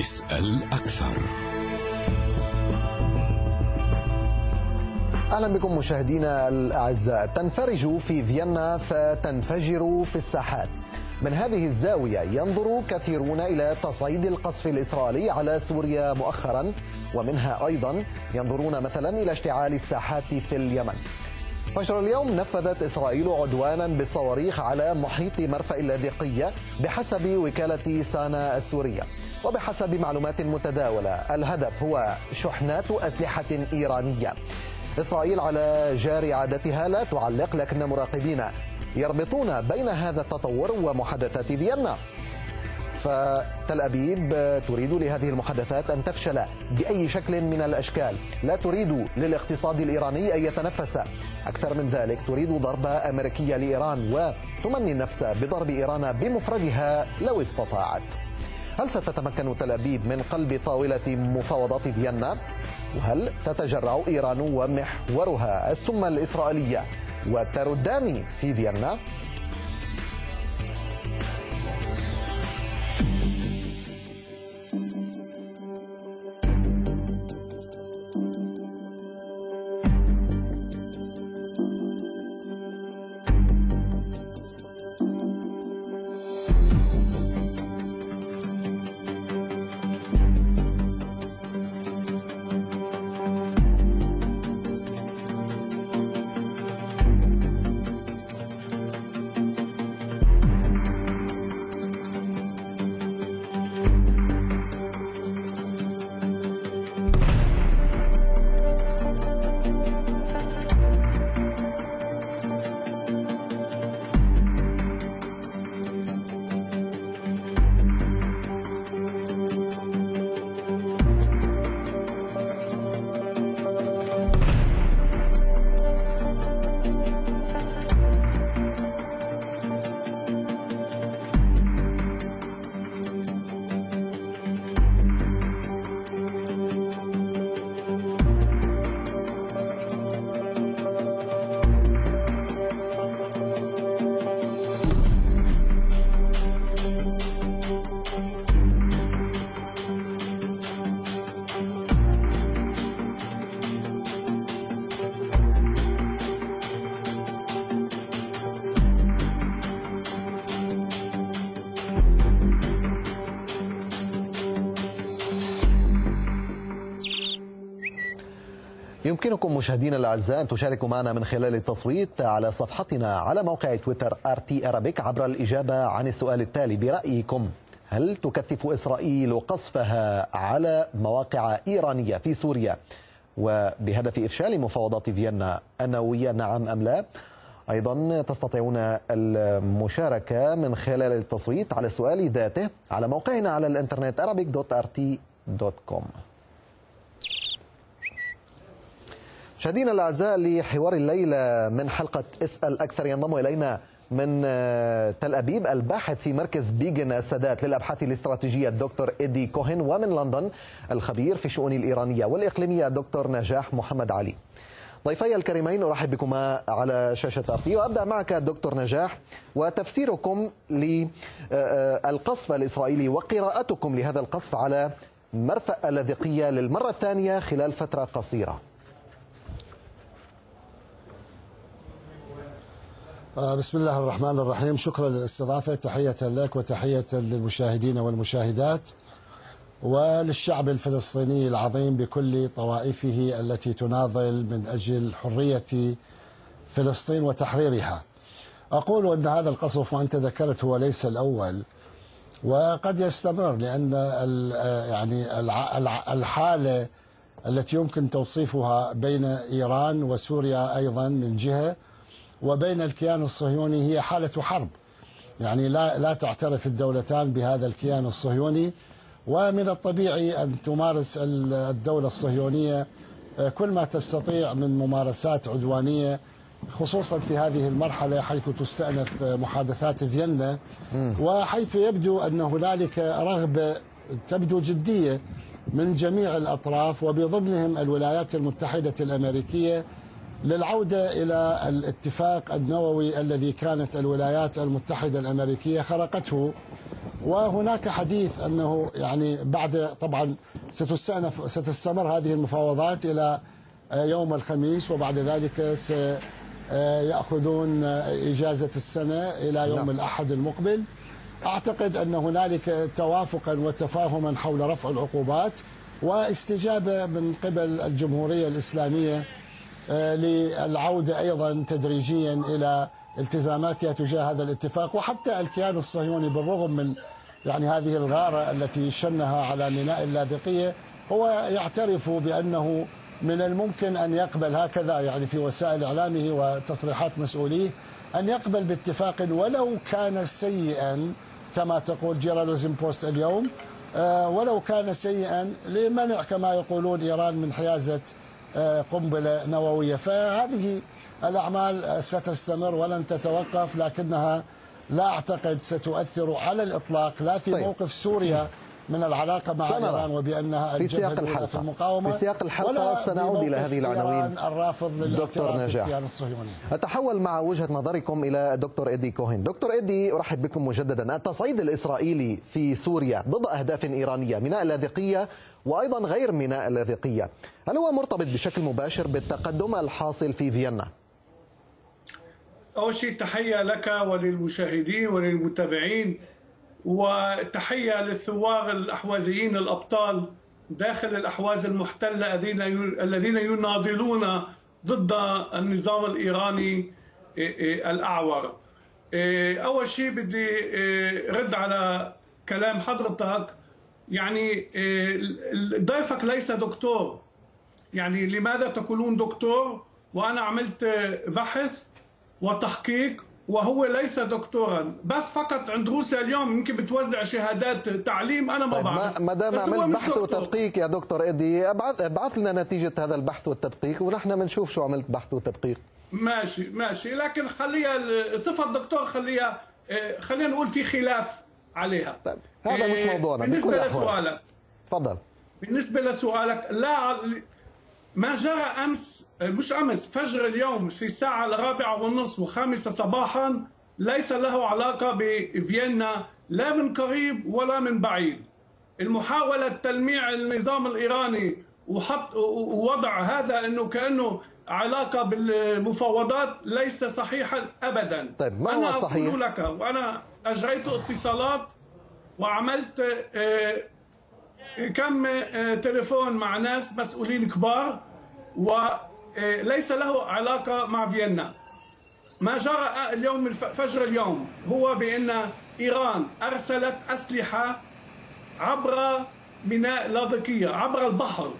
اسأل أكثر. أهلا بكم مشاهدينا الأعزاء. تنفرج في فيينا فتنفجر في الساحات. من هذه الزاوية ينظر كثيرون إلى تصعيد القصف الإسرائيلي على سوريا مؤخرا ومنها أيضا ينظرون مثلا إلى اشتعال الساحات في اليمن. فجر اليوم نفذت إسرائيل عدوانا بالصواريخ على محيط مرفأ اللاذقية بحسب وكالة سانا السورية. وبحسب معلومات متداولة الهدف هو شحنات أسلحة إيرانية. إسرائيل على جار عادتها لا تعلق لكن مراقبين يربطون بين هذا التطور ومحادثات فيينا. فتل أبيب تريد لهذه المحادثات أن تفشل بأي شكل من الأشكال لا تريد للاقتصاد الإيراني أن يتنفس أكثر من ذلك تريد ضربة أمريكية لإيران وتمني النفس بضرب إيران بمفردها لو استطاعت هل ستتمكن تل أبيب من قلب طاولة مفاوضات فيينا؟ وهل تتجرع إيران ومحورها السمة الإسرائيلية وتردان في فيينا؟ يمكنكم مشاهدينا الأعزاء أن تشاركوا معنا من خلال التصويت على صفحتنا على موقع تويتر RT Arabic عبر الإجابة عن السؤال التالي. برأيكم هل تكثف إسرائيل قصفها على مواقع إيرانية في سوريا؟ وبهدف إفشال مفاوضات فيينا النووية نعم أم لا؟ أيضا تستطيعون المشاركة من خلال التصويت على السؤال ذاته على موقعنا على الإنترنت arabic.rt.com مشاهدينا الاعزاء لحوار الليلة من حلقة اسأل أكثر ينضم إلينا من تل أبيب الباحث في مركز بيجن السادات للأبحاث الاستراتيجية الدكتور إيدي كوهن ومن لندن الخبير في الشؤون الإيرانية والإقليمية الدكتور نجاح محمد علي. ضيفي الكريمين ارحب بكما على شاشة ارتي وأبدأ معك دكتور نجاح وتفسيركم للقصف الإسرائيلي وقراءتكم لهذا القصف على مرفأ اللاذقيه للمرة الثانية خلال فترة قصيرة. بسم الله الرحمن الرحيم. شكرا للاستضافة. تحية لك وتحية للمشاهدين والمشاهدات وللشعب الفلسطيني العظيم بكل طوائفه التي تناضل من أجل حرية فلسطين وتحريرها. أقول أن هذا القصف وأنت ذكرت هو ليس الأول وقد يستمر لأن يعني الحالة التي يمكن توصيفها بين إيران وسوريا أيضا من جهة وبين الكيان الصهيوني هي حالة حرب. يعني لا لا تعترف الدولتان بهذا الكيان الصهيوني. ومن الطبيعي أن تمارس الدولة الصهيونية كل ما تستطيع من ممارسات عدوانية خصوصا في هذه المرحلة حيث تستأنف محادثات فيينا. وحيث يبدو أن هنالك رغبة تبدو جدية من جميع الأطراف وبضمنهم الولايات المتحدة الأمريكية للعودة إلى الاتفاق النووي الذي كانت الولايات المتحدة الأمريكية خرقته وهناك حديث أنه يعني بعد طبعا ستستأنف ستستمر هذه المفاوضات إلى يوم الخميس وبعد ذلك سيأخذون إجازة السنة إلى يوم نعم. الأحد المقبل أعتقد أن هنالك توافقا وتفاهما حول رفع العقوبات واستجابة من قبل الجمهورية الإسلامية للعودة أيضا تدريجيا إلى التزاماتها تجاه هذا الاتفاق وحتى الكيان الصهيوني بالرغم من يعني هذه الغارة التي شنها على ميناء اللاذقية هو يعترف بأنه من الممكن أن يقبل هكذا يعني في وسائل إعلامه وتصريحات مسؤوليه أن يقبل باتفاق ولو كان سيئا كما تقول جيرالوزم بوست اليوم آه، ولو كان سيئا لمنع كما يقولون إيران من حيازة آه، قنبلة نووية فهذه الأعمال ستستمر ولن تتوقف لكنها لا أعتقد ستؤثر على الإطلاق لا في طيب. موقف سوريا من العلاقة مع إيران وبأنها في سياق الحلقة في المقاومة. في سياق الحلقة سنعود إلى هذه العناوين. الرافض دكتور نجاح. أتحول مع وجهة نظركم إلى دكتور إيدي كوهين. دكتور إيدي أرحب بكم مجددا. التصعيد الإسرائيلي في سوريا ضد أهداف إيرانية ميناء اللاذقية وأيضا غير ميناء اللاذقية. هل هو مرتبط بشكل مباشر بالتقدم الحاصل في فيينا؟ أول شيء تحية لك وللمشاهدين وللمتابعين. وتحية للثوار الأحوازيين الأبطال داخل الأحواز المحتلة الذين يناضلون ضد النظام الإيراني إيه، إيه، الأعور. إيه، أول شيء بدي رد على كلام حضرتك. يعني ضيفك ليس دكتور. يعني لماذا تقولون دكتور؟ وأنا عملت بحث وتحقيق وهو ليس دكتورا بس فقط عند روسيا اليوم يمكن بتوزع شهادات تعليم أنا ما طيب بعرف. ما دام عملت بحث وتدقيق يا دكتور ايدي ابعث لنا نتيجة هذا البحث والتدقيق ونحن بنشوف شو عملت بحث وتدقيق. ماشي ماشي. لكن خليها صفة دكتور خليها آه، خلينا نقول في خلاف عليها. طيب هذا مش آه، موضوعنا بالنسبة لسؤالك. تفضل. بالنسبة لسؤالك لا ما جرى أمس مش أمس فجر اليوم في الساعة الرابعة والنصف وخامسة صباحا ليس له علاقة بفيينا لا من قريب ولا من بعيد المحاولة تلميع النظام الإيراني وحط ووضع هذا أنه كأنه علاقة بالمفاوضات ليس صحيحا أبدا طيب ما هو أنا؟ أقول لك وأنا أجريت اتصالات وعملت آه، كم آه، تليفون مع ناس مسؤولين كبار وليس له علاقة مع فيينا. ما جرى اليوم فجر اليوم هو بأن إيران أرسلت أسلحة عبر ميناء لاذقية عبر البحر.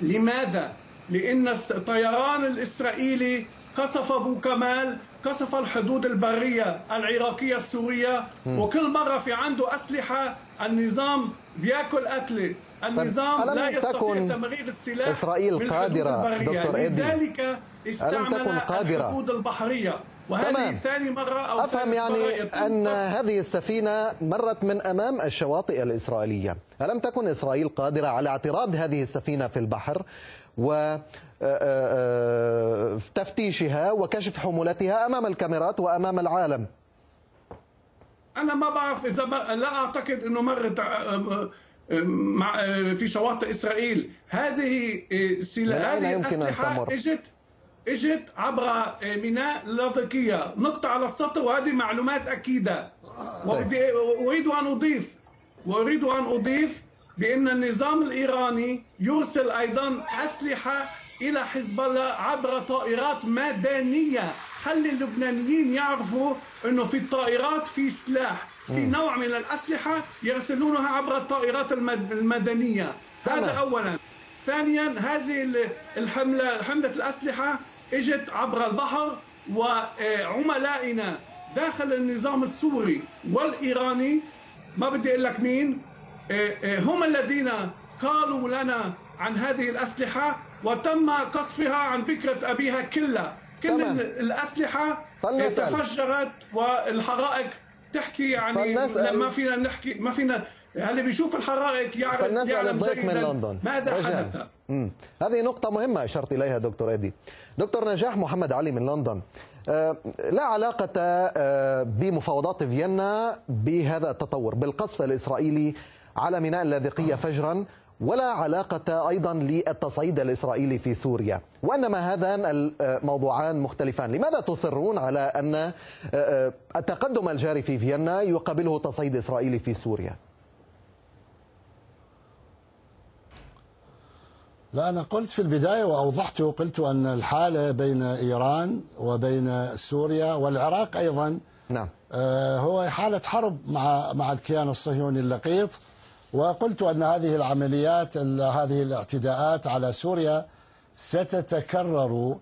لماذا؟ لأن الطيران الإسرائيلي قصف أبو كمال قصف الحدود البرية العراقية السورية وكل مرة في عنده أسلحة النظام بياكل قتله النظام لا يستطيع تمرير السلاح إسرائيل قادرة دكتور إيدي. لذلك استعمل قادرة؟ الحدود البحرية. وهذه تمام. ثاني مرة أو أفهم يعني أن هذه السفينة مرت من أمام الشواطئ الإسرائيلية. ألم تكن إسرائيل قادرة على اعتراض هذه السفينة في البحر و تفتيشها وكشف حمولتها أمام الكاميرات وأمام العالم؟ أنا ما بعرف ما لا أعتقد أنه مرت مع في شواطئ إسرائيل. هذه هذه الأسلحة إجت إجت عبر ميناء لاذقية نقطة على السطر وهذه معلومات أكيدة. طيب. وأريد أن أضيف وأريد أن أضيف بأن النظام الإيراني يرسل أيضا أسلحة إلى حزب الله عبر طائرات مدنية. خلي اللبنانيين يعرفوا أنه في الطائرات في سلاح في نوع من الأسلحة يرسلونها عبر الطائرات المدنية. هذا أولا. ثانيا هذه الحملة حملة الأسلحة إجت عبر البحر وعملائنا داخل النظام السوري والإيراني ما بدي أقول لك مين إيه، إيه، هم الذين قالوا لنا عن هذه الأسلحة وتم قصفها عن بكرة أبيها كلها. كل تمام. الأسلحة تفجرت والحرائق تحكي يعني ما فينا نحكي ما فينا. يعني بيشوف الحرائق يعرف فلنسأل الضيف من لندن. ماذا. حدث. مم. هذه نقطة مهمة أشرت إليها دكتور إيدي. دكتور نجاح محمد علي من لندن. آه لا علاقة آه بمفاوضات فيينا بهذا التطور. بالقصف الإسرائيلي على ميناء اللاذقية فجرا. ولا علاقة أيضا للتصعيد الإسرائيلي في سوريا. وإنما هذان الموضوعان مختلفان. لماذا تصرون على أن آه، آه، التقدم الجاري في فيينا يقابله تصعيد إسرائيلي في سوريا؟ لا أنا قلت في البداية وأوضحت قلت أن الحالة بين إيران وبين سوريا والعراق أيضا نعم. آه، هو حالة حرب مع مع الكيان الصهيوني اللقيط. وقلت أن هذه العمليات هذه الاعتداءات على سوريا ستتكرر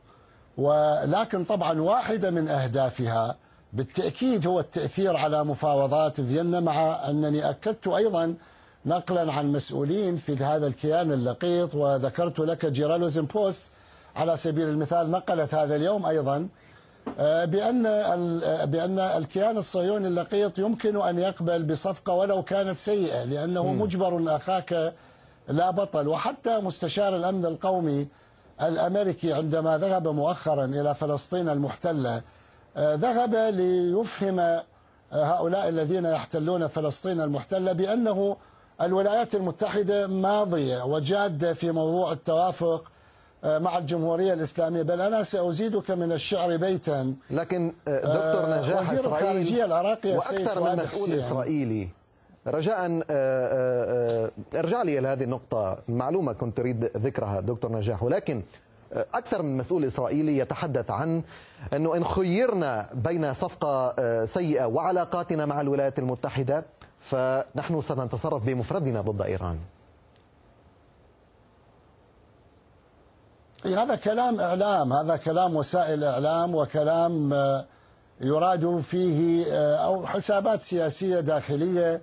ولكن طبعا واحدة من أهدافها بالتأكيد هو التأثير على مفاوضات فيينا مع أنني أكدت أيضا نقلا عن مسؤولين في هذا الكيان اللقيط وذكرت لك جيرالوزم بوست على سبيل المثال نقلت هذا اليوم أيضا بأن بأن الكيان الصهيوني اللقيط يمكن أن يقبل بصفقة ولو كانت سيئة لأنه مجبر أخاك لا بطل. وحتى مستشار الأمن القومي الأمريكي عندما ذهب مؤخرا إلى فلسطين المحتلة آه، ذهب ليفهم آه، هؤلاء الذين يحتلون فلسطين المحتلة بأنه الولايات المتحدة ماضية وجادة في موضوع التوافق آه، مع الجمهورية الإسلامية. بل أنا سأزيدك من الشعر بيتا. لكن آه، دكتور آه، نجاح وزير الخارجية العراقي وأكثر من مسؤول إسرائيلي. رجاء ارجع لي إلى هذه النقطة. معلومة كنت تريد ذكرها دكتور نجاح. ولكن أكثر من مسؤول إسرائيلي يتحدث عن أنه إن خيرنا بين صفقة سيئة وعلاقاتنا مع الولايات المتحدة فنحن سنتصرف بمفردنا ضد إيران. هذا كلام إعلام هذا كلام وسائل إعلام وكلام آه، يراد فيه آه، أو حسابات سياسية داخلية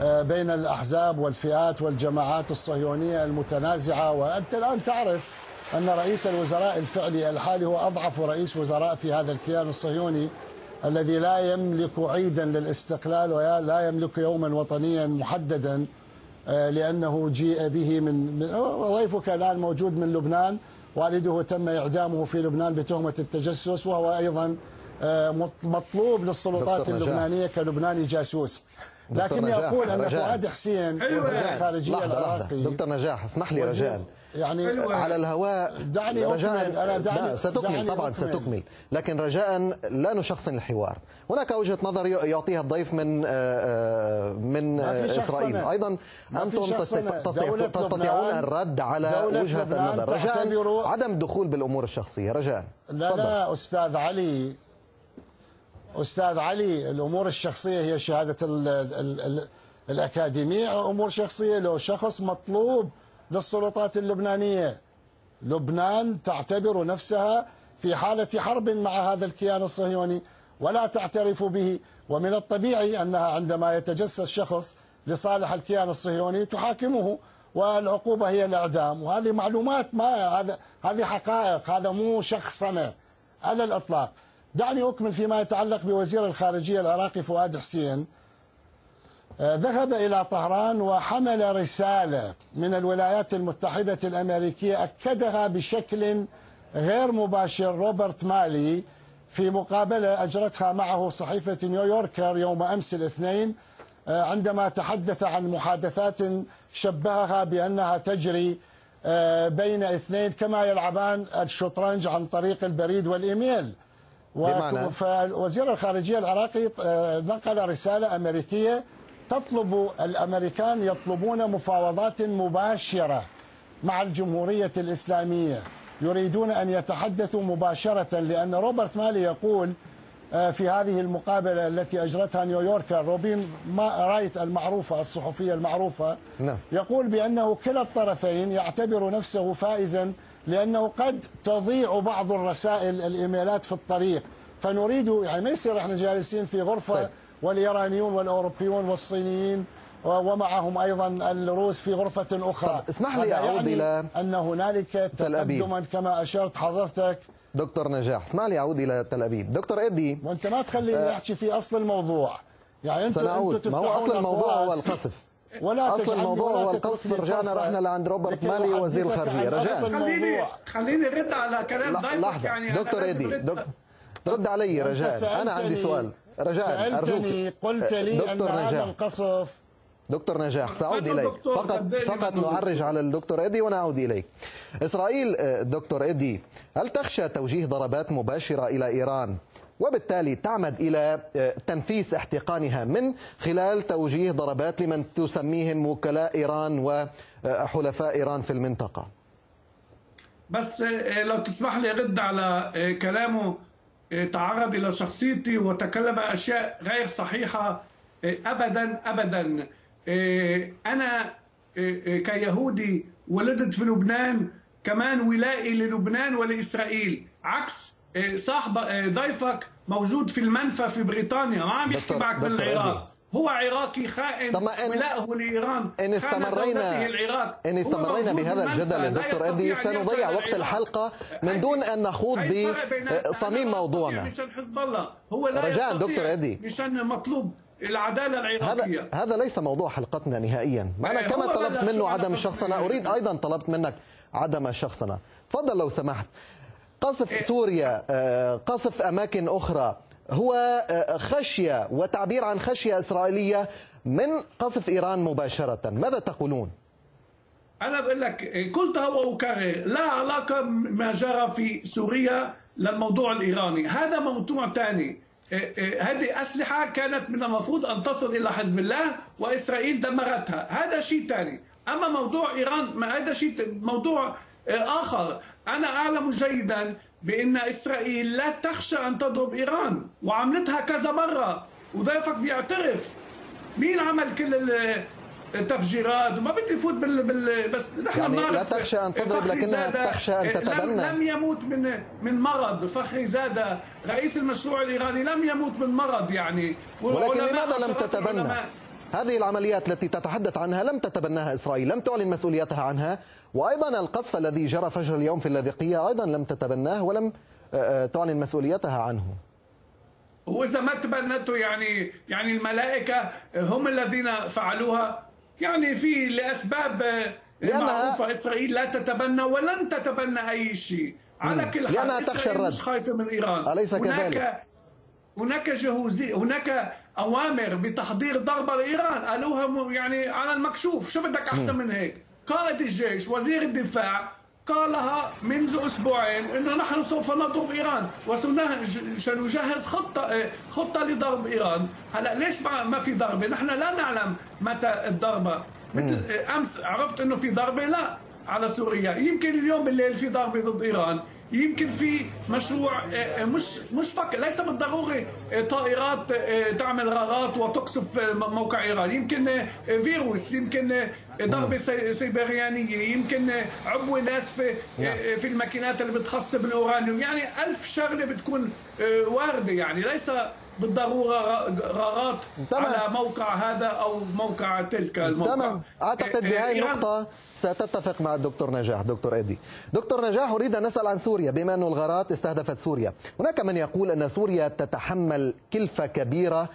آه، بين الأحزاب والفئات والجماعات الصهيونية المتنازعة. وأنت الآن تعرف أن رئيس الوزراء الفعلي الحالي هو أضعف رئيس وزراء في هذا الكيان الصهيوني الذي لا يملك عيدا للاستقلال ولا يملك يوما وطنيا محددا لأنه جيء به من ضيفك الآن موجود من لبنان. والده تم إعدامه في لبنان بتهمة التجسس وهو أيضا آه، مطلوب للسلطات اللبنانية كلبناني جاسوس. لكني أقول أن فؤاد حسين وزير الخارجية العراقي. دكتور نجاح اسمح لي رجال. يعني على الهواء دعني رجاء أنا دعني ستكمل دعني طبعا أكمل. ستكمل. لكن رجاء لا نشخصن الحوار. هناك وجهة نظر يعطيها الضيف من آه، آه، من إسرائيل. أيضا أنتم تستطيعون الرد على وجهة النظر. رجاء عدم الدخول بالأمور الشخصية. رجاء لا. لا أستاذ علي. أستاذ علي الأمور الشخصية هي شهادة ال ال ال الأكاديمية أمور شخصية لو شخص مطلوب للسلطات اللبنانية. لبنان تعتبر نفسها في حالة حرب مع هذا الكيان الصهيوني ولا تعترف به ومن الطبيعي أنها عندما يتجسس شخص لصالح الكيان الصهيوني تحاكمه والعقوبة هي الإعدام. وهذه معلومات ما هذا هذه حقائق هذا مو شخصنة على الإطلاق. دعني أكمل فيما يتعلق بوزير الخارجية العراقي فؤاد حسين. آه، ذهب إلى طهران وحمل رسالة من الولايات المتحدة الأمريكية أكدها بشكل غير مباشر روبرت مالي في مقابلة أجرتها معه صحيفة نيويوركر يوم أمس الاثنين آه، عندما تحدث عن محادثات شبهها بأنها تجري آه، بين اثنين كما يلعبان الشطرنج عن طريق البريد والإيميل. فوزير الخارجية العراقي نقل رسالة أمريكية تطلب الأمريكان يطلبون مفاوضات مباشرة مع الجمهورية الإسلامية يريدون أن يتحدثوا مباشرة لأن روبرت مالي يقول آه، في هذه المقابلة التي أجرتها New Yorker روبين رايت المعروفة الصحفية المعروفة نعم. يقول بأنه كلا الطرفين يعتبر نفسه فائزا لأنه قد تضيع بعض الرسائل الإيميلات في الطريق. فنريد يعني ما يصير إحنا جالسين في غرفة طيب. والإيرانيون والأوروبيون والصينيين ومعهم أيضا الروس في غرفة أخرى. اسمح لي أعود يعني إلى أن هنالك تقدما كما أشرت حضرتك. دكتور نجاح اسمح لي أعود إلى تل أبيب. دكتور إيدي وأنت ما تخليني أه أحكي في أصل الموضوع. يعني أنت سنعود. ما هو أصل الموضوع؟ هو القصف ولا أصل الموضوع هو القصف رجعنا رحنا لعند روبرت مالي وزير الخارجية. رجاء خليني خليني رد على كلام ضيفك يعني دكتور إيدي رد. علي رجاء أنا عندي سؤال. رجاء أرجوك. قلت لي أن هذا القصف دكتور نجاح سأعود إليك. فقط فقط نعرج على الدكتور إيدي ونعود إليك. إسرائيل آه، دكتور إيدي هل تخشى توجيه ضربات مباشرة إلى إيران؟ وبالتالي تعمد إلى آه، تنفيس احتقانها من خلال توجيه ضربات لمن تسميهم وكلاء إيران وحلفاء إيران في المنطقة. بس آه، لو تسمح لي أرد على كلامه تعرض إلى شخصيتي وتكلم أشياء غير صحيحة أبدا أبدا. إيه، كيهودي ولدت في لبنان كمان ولائي للبنان ولإسرائيل. عكس صاحب ضيفك موجود في المنفى في بريطانيا ما عم يحكي معك بالعراق. هو عراقي خائن ولاءه لإيران. إن استمرينا إن استمرينا بهذا الجدل يا دكتور ادي سنضيع وقت الحلقة من دون أن نخوض بصميم موضوعنا. مشان حزب الله. هو لا رجاء دكتور ادي مشان مطلوب العدالة العراقية. هذا هذا ليس موضوع حلقتنا نهائيا. أنا إيه، كما طلبت منه عدم الشخصنة أريد أيضا طلبت منك عدم الشخصنة تفضل لو سمحت. قصف إيه. سوريا آه، قصف أماكن أخرى. هو آه، خشية وتعبير عن خشية إسرائيلية من قصف إيران مباشرة. ماذا تقولون؟ أنا بقول لك قلتها وأكرر لا علاقة ما جرى في سوريا للموضوع الإيراني. هذا موضوع ثاني إيه، إيه، هذه أسلحة كانت من المفروض أن تصل إلى حزب الله وإسرائيل دمرتها. هذا شيء ثاني أما موضوع إيران هذا شيء موضوع إيه، آخر. أنا أعلم جيدا بأن إسرائيل لا تخشى أن تضرب إيران وعملتها كذا مرة وضيفك بيعترف. مين عمل كل تفجيرات ما بدي فوت بال, بال... بس نحن يعني لا تخشى أن تضرب لكنها تخشى أن تتبنى لم, لم يموت من من مرض. فخري زادة رئيس المشروع الإيراني لم يموت من مرض يعني. ولكن لماذا لم تتبنى؟ هذه العمليات التي تتحدث عنها لم تتبناها إسرائيل، لم تعلن مسؤوليتها عنها، وأيضا القصف الذي جرى فجر اليوم في اللاذقيه أيضا لم تتبناه ولم تعلن مسؤوليتها عنه. واذا ما تبنته يعني يعني الملائكة هم الذين فعلوها؟ يعني في لأسباب معروفة إسرائيل لا تتبنى ولن تتبنى أي شيء. على كل حال لأنها تخشى الرد. مش خايفة من إيران. أليس كذلك؟ هناك جهوزي هناك أوامر بتحضير ضربة لإيران. قالوها يعني على المكشوف شو بدك أحسن من هيك؟ قائد الجيش وزير الدفاع قالها منذ أسبوعين إنه نحن سوف نضرب إيران. وسنجهز خطة خطة لضرب إيران. هلا ليش ما في ضربة؟ نحن لا نعلم متى الضربة. مثل أمس عرفت إنه في ضربة؟ لا على سوريا. يمكن اليوم بالليل في ضربة ضد إيران. يمكن في مشروع آه، آه، مش مش فك ليس بالضروري آه، طائرات تعمل غارات وتقصف موقع إيران. يمكن فيروس يمكن ضربة سيبريانية يمكن عبوة ناس في نعم. في الماكينات اللي بتخصب الأورانيوم. يعني ألف شغلة بتكون واردة يعني ليس بالضرورة غارات على موقع هذا أو موقع تلك الموقع. تمام. أعتقد إيه، بهذه إيه، النقطة ستتفق مع الدكتور نجاح. دكتور إيدي. دكتور نجاح أريد أن نسال عن سوريا. بما أن الغارات استهدفت سوريا هناك من يقول أن سوريا تتحمل كلفة كبيرة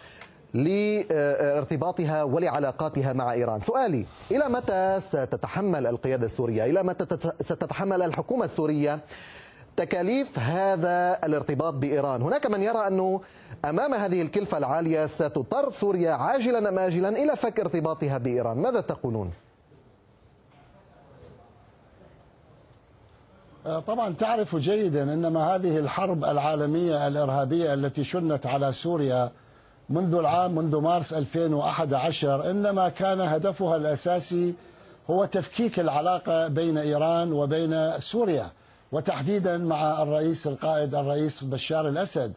لارتباطها ولعلاقاتها مع إيران، سؤالي إلى متى ستتحمل القيادة السورية؟ إلى متى ستتحمل الحكومة السورية تكاليف هذا الارتباط بإيران. هناك من يرى أنه أمام هذه الكلفة العالية ستضطر سوريا عاجلا أم آجلا إلى فك ارتباطها بإيران. ماذا تقولون؟ آه، طبعا تعرف جيدا إنما هذه الحرب العالمية الإرهابية التي شنت على سوريا منذ العام منذ مارس 2011 إنما كان هدفها الأساسي هو تفكيك العلاقة بين إيران وبين سوريا. وتحديدا مع الرئيس القائد الرئيس بشار الأسد.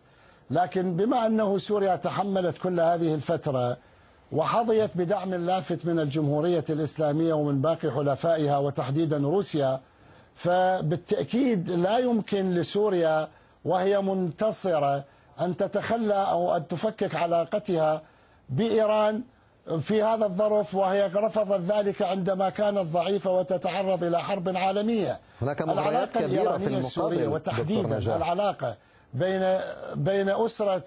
لكن بما أنه سوريا تحملت كل هذه الفترة وحظيت بدعم لافت من الجمهورية الإسلامية ومن باقي حلفائها وتحديدا روسيا فبالتأكيد لا يمكن لسوريا وهي منتصرة أن تتخلى أو أن تفكك علاقتها بإيران في هذا الظرف وهي رفضت ذلك عندما كانت ضعيفة وتتعرض إلى حرب عالمية. هناك مغريات كبيرة في المقابل وتحديدا العلاقة بين بين أسرة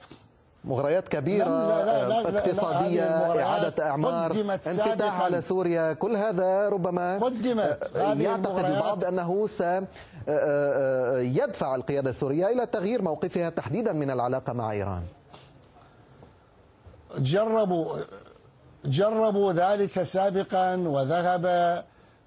مغريات كبيرة لا لا لا اقتصادية إعادة إعمار انفتاح على سوريا كل هذا ربما قدمت يعتقد البعض أنه سيدفع القيادة السورية إلى تغيير موقفها تحديدا من العلاقة مع إيران. جربوا جربوا ذلك سابقا وذهب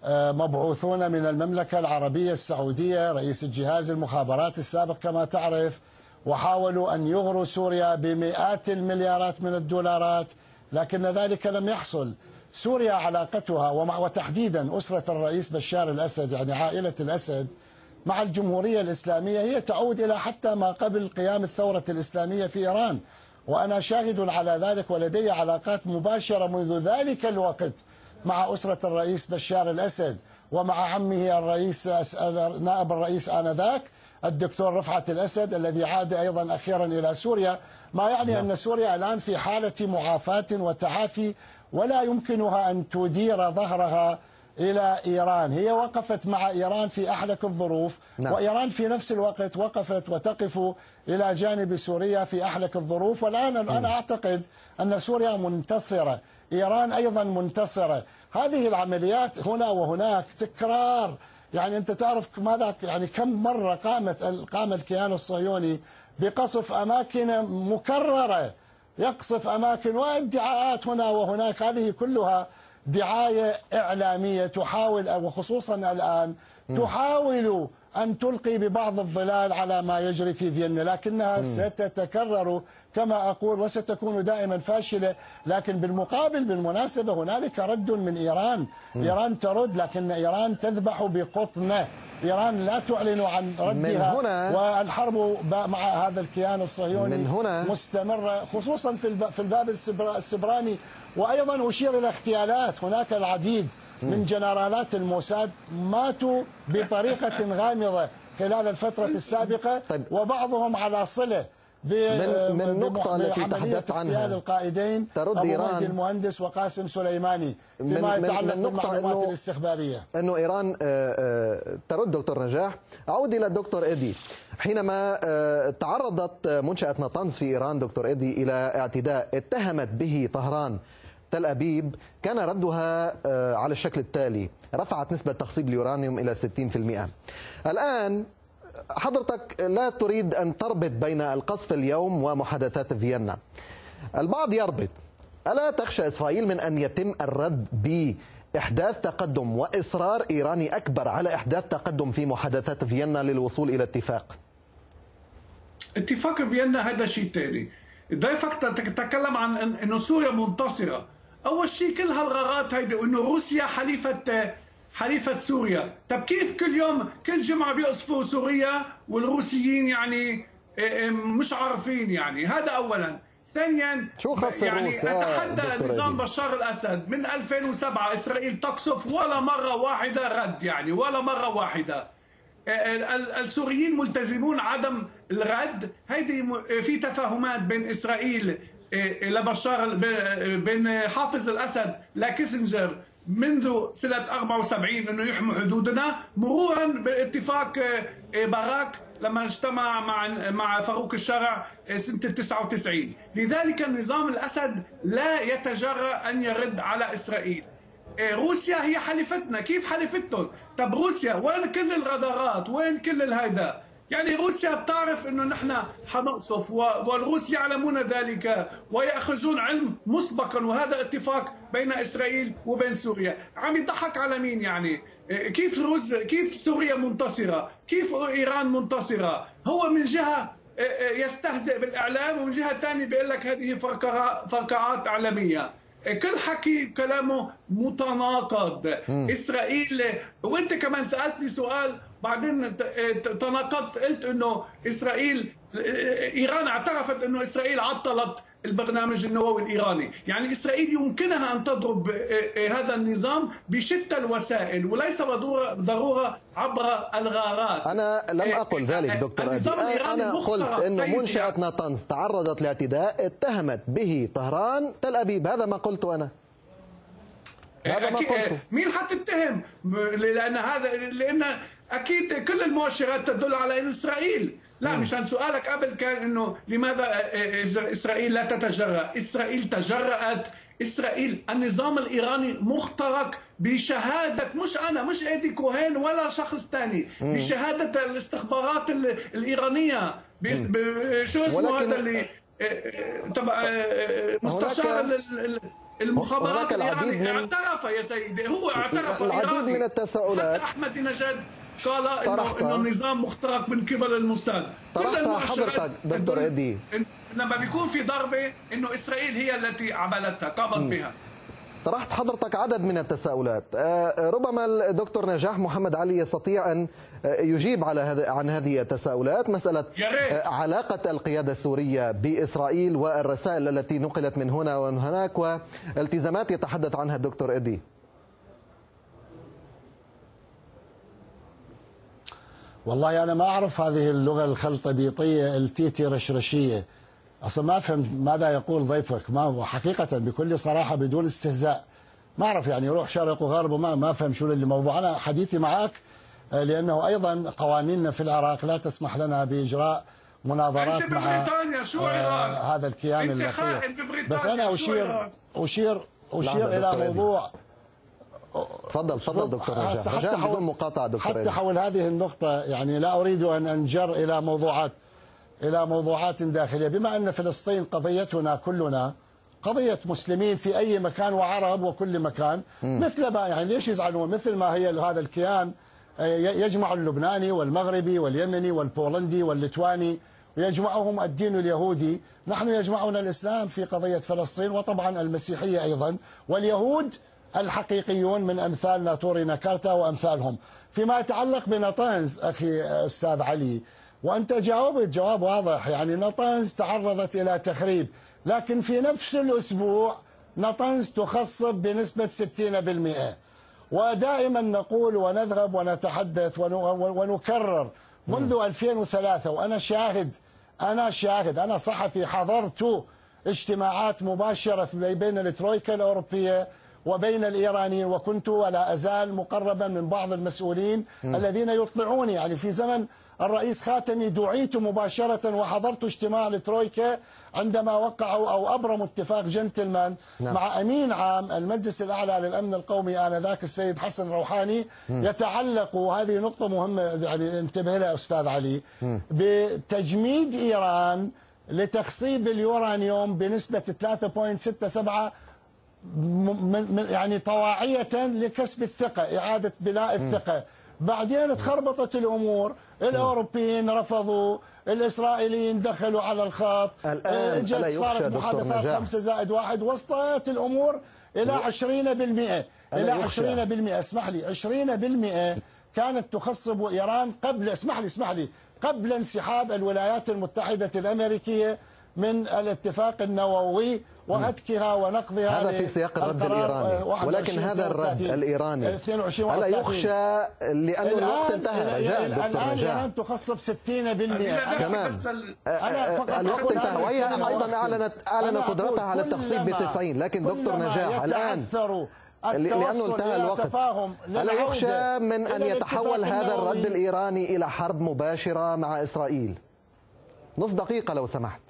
آه، مبعوثون من المملكة العربية السعودية رئيس الجهاز المخابرات السابق كما تعرف وحاولوا أن يغروا سوريا بمئات المليارات من الدولارات لكن ذلك لم يحصل. سوريا علاقتها وتحديدا أسرة الرئيس بشار الأسد يعني عائلة الأسد مع الجمهورية الإسلامية هي تعود إلى حتى ما قبل قيام الثورة الإسلامية في إيران. وأنا شاهد على ذلك ولدي علاقات مباشرة منذ ذلك الوقت مع أسرة الرئيس بشار الأسد ومع عمه الرئيس نائب الرئيس آنذاك الدكتور رفعت الأسد الذي عاد أيضا أخيرا إلى سوريا ما يعني نعم. أن سوريا الآن في حالة معافاة وتعافي ولا يمكنها أن تدير ظهرها إلى إيران. هي وقفت مع إيران في أحلك الظروف نعم. وإيران في نفس الوقت وقفت وتقف إلى جانب سوريا في أحلك الظروف. والآن أنا أعتقد أن سوريا منتصرة إيران أيضا منتصرة. هذه العمليات هنا وهناك تكرار. يعني أنت تعرف ماذا؟ يعني كم مرة قامت قام الكيان الصهيوني بقصف أماكن مكررة. يقصف أماكن وادعاءات هنا وهناك. هذه كلها دعاية إعلامية تحاول وخصوصا الآن تحاول أن تلقي ببعض الظلال على ما يجري في فيينا لكنها ستتكرر كما أقول وستكون دائما فاشلة لكن بالمقابل بالمناسبة هنالك رد من إيران. إيران ترد لكن إيران تذبح بقطنة. إيران لا تعلن عن ردها من هنا والحرب مع هذا الكيان الصهيوني من هنا مستمرة خصوصا في الباب السبراني. وأيضا أشير إلى اغتيالات هناك العديد من جنرالات الموساد ماتوا بطريقة غامضة خلال الفترة السابقة طيب. وبعضهم على صلة من من النقطة التي تحدثت عنها القائدين ترد إيران. المهندس وقاسم سليماني فيما يتعلق بالمعلومات الاستخبارية. أنه إيران آه، آه، ترد دكتور نجاح. أعود إلى الدكتور إيدي. حينما آه، تعرضت منشأة نطنز في إيران دكتور إيدي إلى اعتداء اتهمت به طهران تل أبيب كان ردها على الشكل التالي. رفعت نسبة تخصيب اليورانيوم إلى 60% الآن حضرتك لا تريد أن تربط بين القصف اليوم ومحادثات فيينا. البعض يربط. ألا تخشى إسرائيل من أن يتم الرد بإحداث تقدم وإصرار إيراني أكبر على إحداث تقدم في محادثات فيينا للوصول إلى اتفاق؟ اتفاق فيينا هذا شيء ثاني ضيفك تتكلم عن أنه سوريا منتصرة. أول شيء كل هالغارات هيدي وأنه روسيا حليفة حليفة سوريا. طب كيف كل يوم كل جمعة بيقصفوا سوريا والروسيين يعني إيه، إيه، مش عارفين يعني؟ هذا أولا. ثانيا شو خص يعني أتحدى نظام بشار الأسد. من 2007 إسرائيل تقصف ولا مرة واحدة رد يعني ولا مرة واحدة. إيه، السوريين ملتزمون عدم الرد. هيدي في تفاهمات بين إسرائيل لبشار بين حافظ الأسد لكيسنجر منذ سنة 74 أنه يحموا حدودنا مرورا باتفاق آه، باراك لما اجتمع مع مع فاروق الشرع آه، سنة 99 لذلك النظام الأسد لا يتجرأ أن يرد على إسرائيل. آه، روسيا هي حليفتنا كيف حليفتهم طب روسيا وين كل الغدارات؟ وين كل الهيدا؟ يعني روسيا بتعرف إنه نحن حنقصف والروس يعلمون ذلك ويأخذون علم مسبقا وهذا اتفاق بين إسرائيل وبين سوريا. عم يضحك على مين يعني؟ كيف روس كيف سوريا منتصرة؟ كيف إيران منتصرة؟ هو من جهة يستهزئ بالإعلام ومن جهة ثانية بيقول لك هذه فرقعات اعلاميه كل حكي كلامه متناقض. إسرائيل وأنت كمان سألتني سؤال بعدين تناقضت قلت إنه إسرائيل إيران اعترفت إنه إسرائيل عطلت. البرنامج النووي الإيراني، يعني إسرائيل يمكنها أن تضرب آه، آه، هذا النظام بشتى الوسائل وليس ضروره عبر الغارات. أنا لم آه، أقل ذلك دكتور أبي، أنا قلت إنه منشأة ناتنز تعرضت لاعتداء اتهمت به طهران تل أبيب، هذا ما قلته أنا. هذا ما قلته. مين حتتهم؟ لأن هذا لأن أكيد كل المؤشرات تدل على ان إسرائيل لا مشان سؤالك قبل كان إنه لماذا إسرائيل لا تتجرأ؟ إسرائيل تجرأت. إسرائيل النظام الإيراني مخترق بشهادة مش أنا مش إيدي كوهين ولا شخص ثاني بشهادة الاستخبارات الإيرانية. شو اسمه هذا اللي تبع مستشار المخابرات من... اعترف يا سيدي هو اعترف العديد من التساؤلات أحمد نجاد قال انه إنه النظام مخترق من قبل الموساد. طرحتها حضرتك دكتور إيدي. لما بيكون في ضربة إنه إسرائيل هي التي عملتها قامت بها. طرحت حضرتك عدد من التساؤلات. ربما الدكتور نجاح محمد علي يستطيع أن يجيب على هذا عن هذه التساؤلات مسألة علاقة القيادة السورية بإسرائيل والرسائل التي نقلت من هنا ومن هناك والتزامات يتحدث عنها الدكتور إدي. والله أنا ما أعرف هذه اللغة الخلطبيطية التيتي رشرشية. أصلا ما افهم ماذا يقول ضيفك. ما حقيقة بكل صراحة بدون استهزاء. ما أعرف يعني يروح شرق وغرب وما ما افهم شو اللي موضوع. أنا حديثي معك آه، لأنه أيضا قوانيننا في العراق لا تسمح لنا بإجراء مناظرات مع شو آه هذا الكيان الأخير. بس أنا اشير اشير أشير إلى موضوع تفضل تفضل دكتور رجاء حتى بدون مقاطعة دكتور حتى حول هذه النقطة يعني لا أريد أن أنجر إلى موضوعات. إلى موضوعات داخلية. بما أن فلسطين قضيتنا كلنا قضية مسلمين في أي مكان وعرب وكل مكان مثل ما يعني ليش يزعلون؟ مثل ما هي هذا الكيان آه، يجمع اللبناني والمغربي واليمني والبولندي والليتواني ويجمعهم الدين اليهودي. نحن يجمعنا الإسلام في قضية فلسطين وطبعا المسيحية أيضا واليهود الحقيقيون من أمثال ناتوري ناكارتا وأمثالهم. فيما يتعلق بنطنز أخي أستاذ علي وأنت جاوبت جواب واضح. يعني نطنز تعرضت إلى تخريب. لكن في نفس الأسبوع نطنز تخصب بنسبة 60% ودائما نقول ونذهب ونتحدث ونكرر. منذ 2003 وأنا شاهد أنا شاهد أنا صحفي حضرت اجتماعات مباشرة بين الترويكا الأوروبية وبين الإيرانيين وكنت ولا أزال مقربا من بعض المسؤولين م. الذين يطلعوني. يعني في زمن الرئيس خاتمي دعيت مباشرة وحضرت اجتماع الترويكا عندما وقعوا أو أبرموا اتفاق جنتلمان نعم. مع أمين عام المجلس الأعلى للأمن القومي آنذاك السيد حسن روحاني م. يتعلق وهذه نقطة مهمة يعني انتبه لها أستاذ علي م. بتجميد إيران لتخصيب اليورانيوم بنسبة 3.67 يعني طواعية لكسب الثقة إعادة بناء الثقة بعدين تخربطت الأمور. الأوروبيين رفضوا الإسرائيليين دخلوا على الخط. الآن جت صارت محادثات خمسة زائد واحد. وصلت الأمور إلى 20% إلى 20% اسمح لي 20% كانت تخصب إيران قبل اسمح لي اسمح لي قبل انسحاب الولايات المتحدة الأمريكية من الاتفاق النووي وهتكها ونقضها هذا في سياق الرد الإيراني. ولكن هذا الرد الإيراني. ألا يخشى لأنه الوقت انتهى. رجاء دكتور رجاء الآن تخصب 60% تمام. الوقت انتهى. وهي أيضا أعلنت أعلن قدرتها على التخصيب ب 90 لكن دكتور نجاح الآن لأنه انتهى الوقت. ألا يخشى من أن يتحول هذا الرد الإيراني إلى حرب مباشرة مع إسرائيل. نص دقيقة لو سمحت.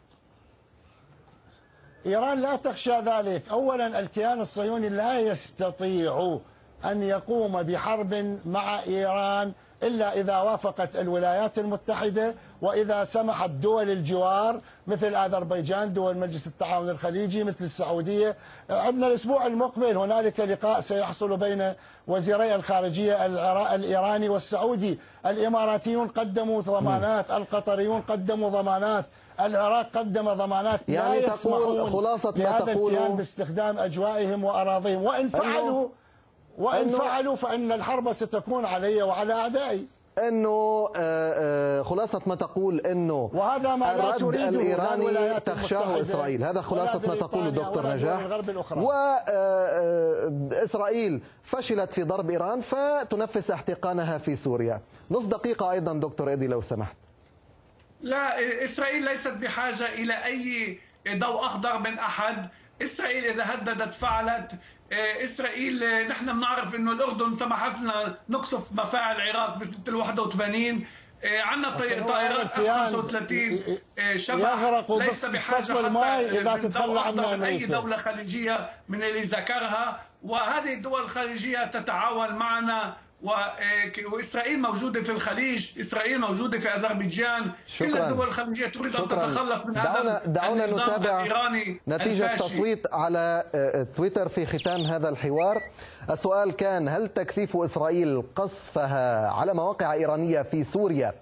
إيران لا تخشى ذلك. أولا الكيان الصهيوني لا يستطيع أن يقوم بحرب مع إيران. إلا إذا وافقت الولايات المتحدة وإذا سمحت دول الجوار مثل أذربيجان دول مجلس التعاون الخليجي مثل السعودية. عندنا الأسبوع المقبل هنالك لقاء سيحصل بين وزيري الخارجية الإيراني والسعودي. الإماراتيون قدموا ضمانات القطريون قدموا ضمانات العراق قدم ضمانات يعني لا تقول خلاصة ما تقوله باستخدام أجوائهم وأراضيهم. وإن فعلوا وإن فعلوا فإن الحرب ستكون علي وعلى أعدائي. إنه آه، آه، خلاصة ما تقول إنه وهذا ما الرد الإيراني تخشاه إسرائيل. هذا خلاصة ما تقول دكتور نجاح. واسرائيل آه، فشلت في ضرب إيران فتنفس احتقانها في سوريا. نص دقيقة أيضا دكتور ايدي لو سمحت. لا إسرائيل ليست بحاجة إلى أي ضوء أخضر من أحد. إسرائيل إذا هددت فعلت إسرائيل نحن بنعرف أنه الأردن سمحت لنا نقصف مفاعل العراق بسنة ال 81 عندنا طائرات 35 شبح ليس بحاجة حتى إذا تتخلى عنها أي دولة خليجية من اللي ذكرها. وهذه الدول الخليجية تتعاون معنا وإسرائيل موجودة في الخليج، إسرائيل موجودة في أذربيجان، شكرا. كل الدول الخليجية تريد أن تتخلص من دعونا هذا دعونا نتابع الإيراني نتيجة الفاشي. تصويت على تويتر في ختام هذا الحوار. السؤال كان هل تكثيف إسرائيل قصفها على مواقع إيرانية في سوريا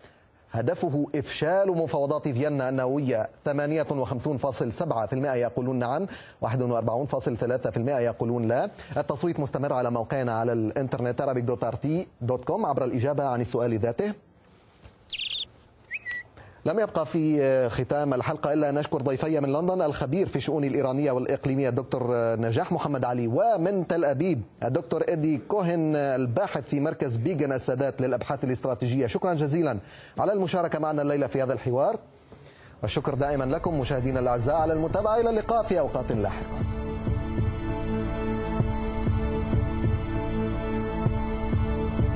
هدفه إفشال مفاوضات فيينا النووية 58.7% يقولون نعم 41.3% يقولون لا. التصويت مستمر على موقعنا على الإنترنت arabic.rt.com عبر الإجابة عن السؤال ذاته. لم يبقى في ختام الحلقة إلا أن نشكر ضيفي من لندن الخبير في الشؤون الإيرانية والإقليمية الدكتور نجاح محمد علي ومن تل أبيب الدكتور إدي كوهن الباحث في مركز بيجن السادات للأبحاث الاستراتيجية. شكرا جزيلا على المشاركة معنا الليلة في هذا الحوار والشكر دائما لكم مشاهدينا الأعزاء على المتابعة. إلى اللقاء في أوقات لاحقة.